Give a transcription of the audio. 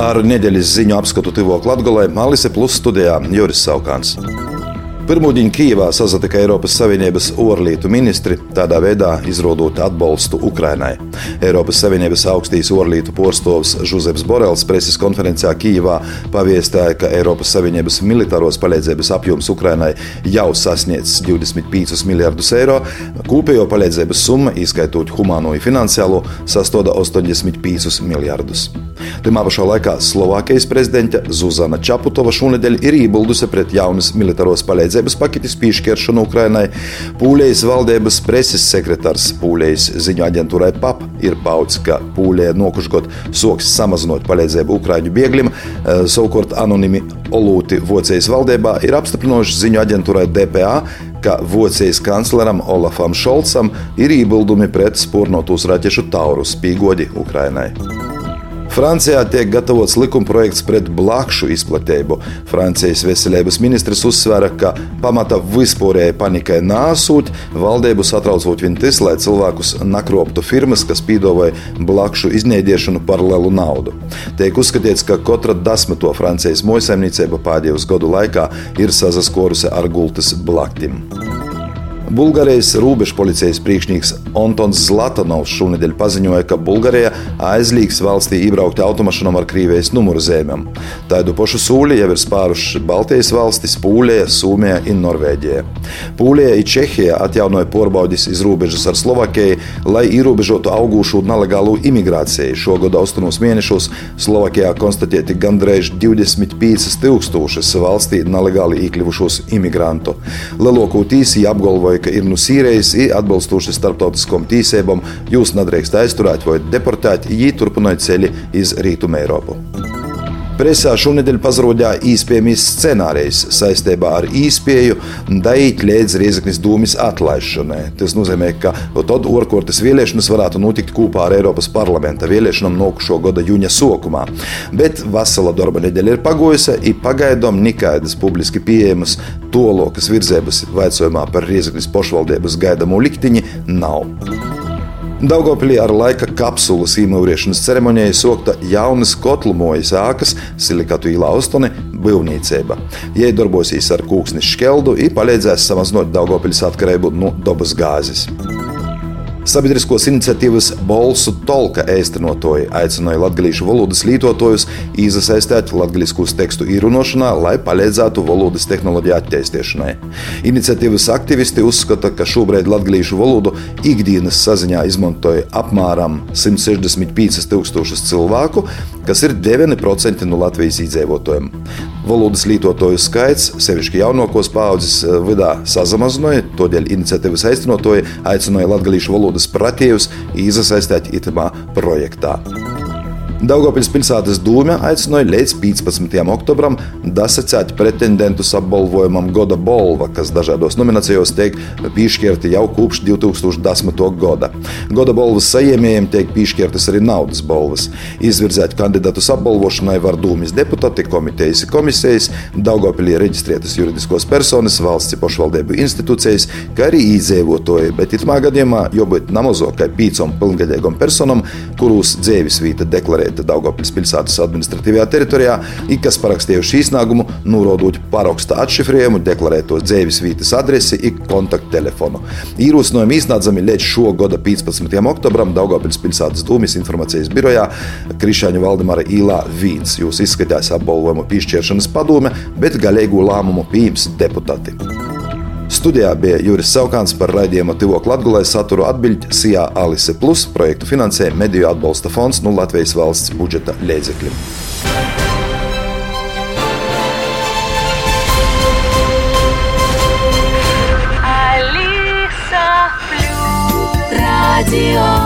Ar nedēļas ziņu apskatu Tivo Latgolē Alise Plus studijā Juris Saukāns. Pirmūģiņa Kijavā sazatika Eiropas Savienības orlītu ministri, tādā veidā izrodot atbalstu Ukrainai. Eiropas Savienības augstīs orlītu porstovs Žuzeps Borels preses konferencē Kijavā paviestāja, ka Eiropas Savienības militāros palīdzības apjoms Ukrainai jau sasniedz 25 miljardus eiro. Kopējo palīdzības summa, ieskaitot humāno un finansiālo, sastāvda 85 miljardus. Tajā pašā laikā Slovākijas prezidente Zuzana Čaputova šonadēļ ir iebildusi pret jaunas militāros palīdzības paketes piešķiršanu Ukrainai. Pūlējas valdības preses sekretārs Pūlējas ziņu aģentūrai PAP ir paudzis, ka Pūlēja nokušgot soks samazinot palīdzību Ukraiņu bēgļiem. Eh, savukārt anonimi Olūti Vocijas valdībā ir apstiprinājuši ziņu aģentūrai DPA, ka Vocijas kancleram Olafam Šolcam ir iebildumi pret spurnotos raķešu tauru spīgodi Ukrainai. Francijā tiek gatavots likumprojekts pret blakšu izplatību. Francijas veselības ministrs uzsvēra, ka pamata vispārējai panikai nāsūt, valdību satraucot vien tas, lai cilvēkus nakroptu firmas, kas pīdavoja blakšu iznēdiešanu par lielu naudu. Tiek uzskatīts, ka katra desmito Francijas mojasaimniecība pēdējos gadu laikā ir sazaskorusi ar gultas blaktim. Bulgārijas robežpolicijas priekšnieks Antons Zlatanovs šonadēļ paziņoja, ka Bulgārija aizliegs valstī iebraukt automašīnām ar Krievijas numuru zīmēm. Tādu pašu sūli jau ir spāruši Baltijas valstis, Pūlija, Somija un Norvēģija. Pūlija un Čehija atjaunoja porbaudis iz robežas ar Slovākiju, lai ierobežotu augušu nelegālu imigrāciju. Šogad austrumos mēnešos Slovākijā konstatēti gandrīz 25 tūkstošus valstī nelegāli iekļuvušos imigrantu. Lielāko tīsī apgalvoja, ka ir nu sīrējis, ir atbilstoši starptautiskam tīsībam, jūs nedrīkst aizturēt vai deportēt, ja turpināt ceļu iz Rietumu Eiropu. Presā šonadēļ pazarodīja īspējamīs scenārijs saistībā ar īspēju daīt līdz Riezaknis dūmis atlaišanai. Tas nozīmē, ka tad orkortas vēlēšanas varētu notikt kopā ar Eiropas parlamenta vēlēšanām nokušo gada jūņa sokumā. Bet vasala darba nedēļa ir pagojusi, ir pagaidām nekādas publiski pieejamas tolokas virzības vaicojumā par Riezaknis pašvaldības gaidamo liktiņi nav. Daugopilī ar laika kapsulas īmūriešanas ceremonijai sokta jaunas kotlumojas ēkas silikatu īlā Ostone būvniecība. Jai darbosies ar kūksni škeldu un palīdzēs samazinot Daugopiļas atkarību no dabas gāzes. Sabiedriskos iniciatīvas Bolsu Tolka īstenotoji aicināja latviešu valodas lietotājus iesaistīt latviešu tekstu īrunošanā, lai palīdzētu valodas tehnoloģiju attīstīšanai. Iniciatīvas aktivisti uzskata, ka šobrīd latviešu valodu ikdienas saziņā izmantoja apmēram 165 tūkstošus cilvēku, kas ir 9% no Latvijas iedzīvotājiem. Valodas lietotāju skaits, sevišķi jaunākos paudzes eh, vidā, samazināja, tādēļ iniciatīvas aiztinotāji aicināja latviešu valodas pratījus iesaistīt itamā projektā. Daugopils pilsētas dūmē aicināja līdz 15. oktobram dasacēt pretendentus apbalvojumam Goda Bolva, kas dažādos nominācijos tiek piešķirti jau kopš 2010. gada. Goda Bolvas saņēmējiem tiek piešķirtas arī naudas balvas. Izvirzēt kandidātus apbalvošanai var dūmis deputāti, komitejas, komisijas, Daugopilī reģistrētas juridiskos personas, valsts pašvaldību institūcijas, kā arī iedzīvotāji, bet itamā gadījumā jābūt namazākai pīcam pilngadīgam personam, kurus dzīves vieta deklarē konkrēta Daugopils pilsētas administratīvajā teritorijā, ik kas parakstījuši iznākumu, norodot paraksta atšifrējumu, deklarētos dzīves vietas adresi, ik kontakttelefonu. Īrūsinājumi iznācami līdz šo gada 15. oktobram Daugopils pilsētas dūmis informācijas birojā Krišāņu Valdemara īlā Vīns. Jūs izskatās apbalvojumu piešķiršanas padome, bet galīgo lēmumu pieņems deputāti. Studijā bija Juris Saukāns par raidījumu Tivok Latgulē saturu atbiļķi Sijā Alise Plus projektu finansē Mediju atbalsta fonds no Latvijas valsts budžeta līdzekļiem. Radio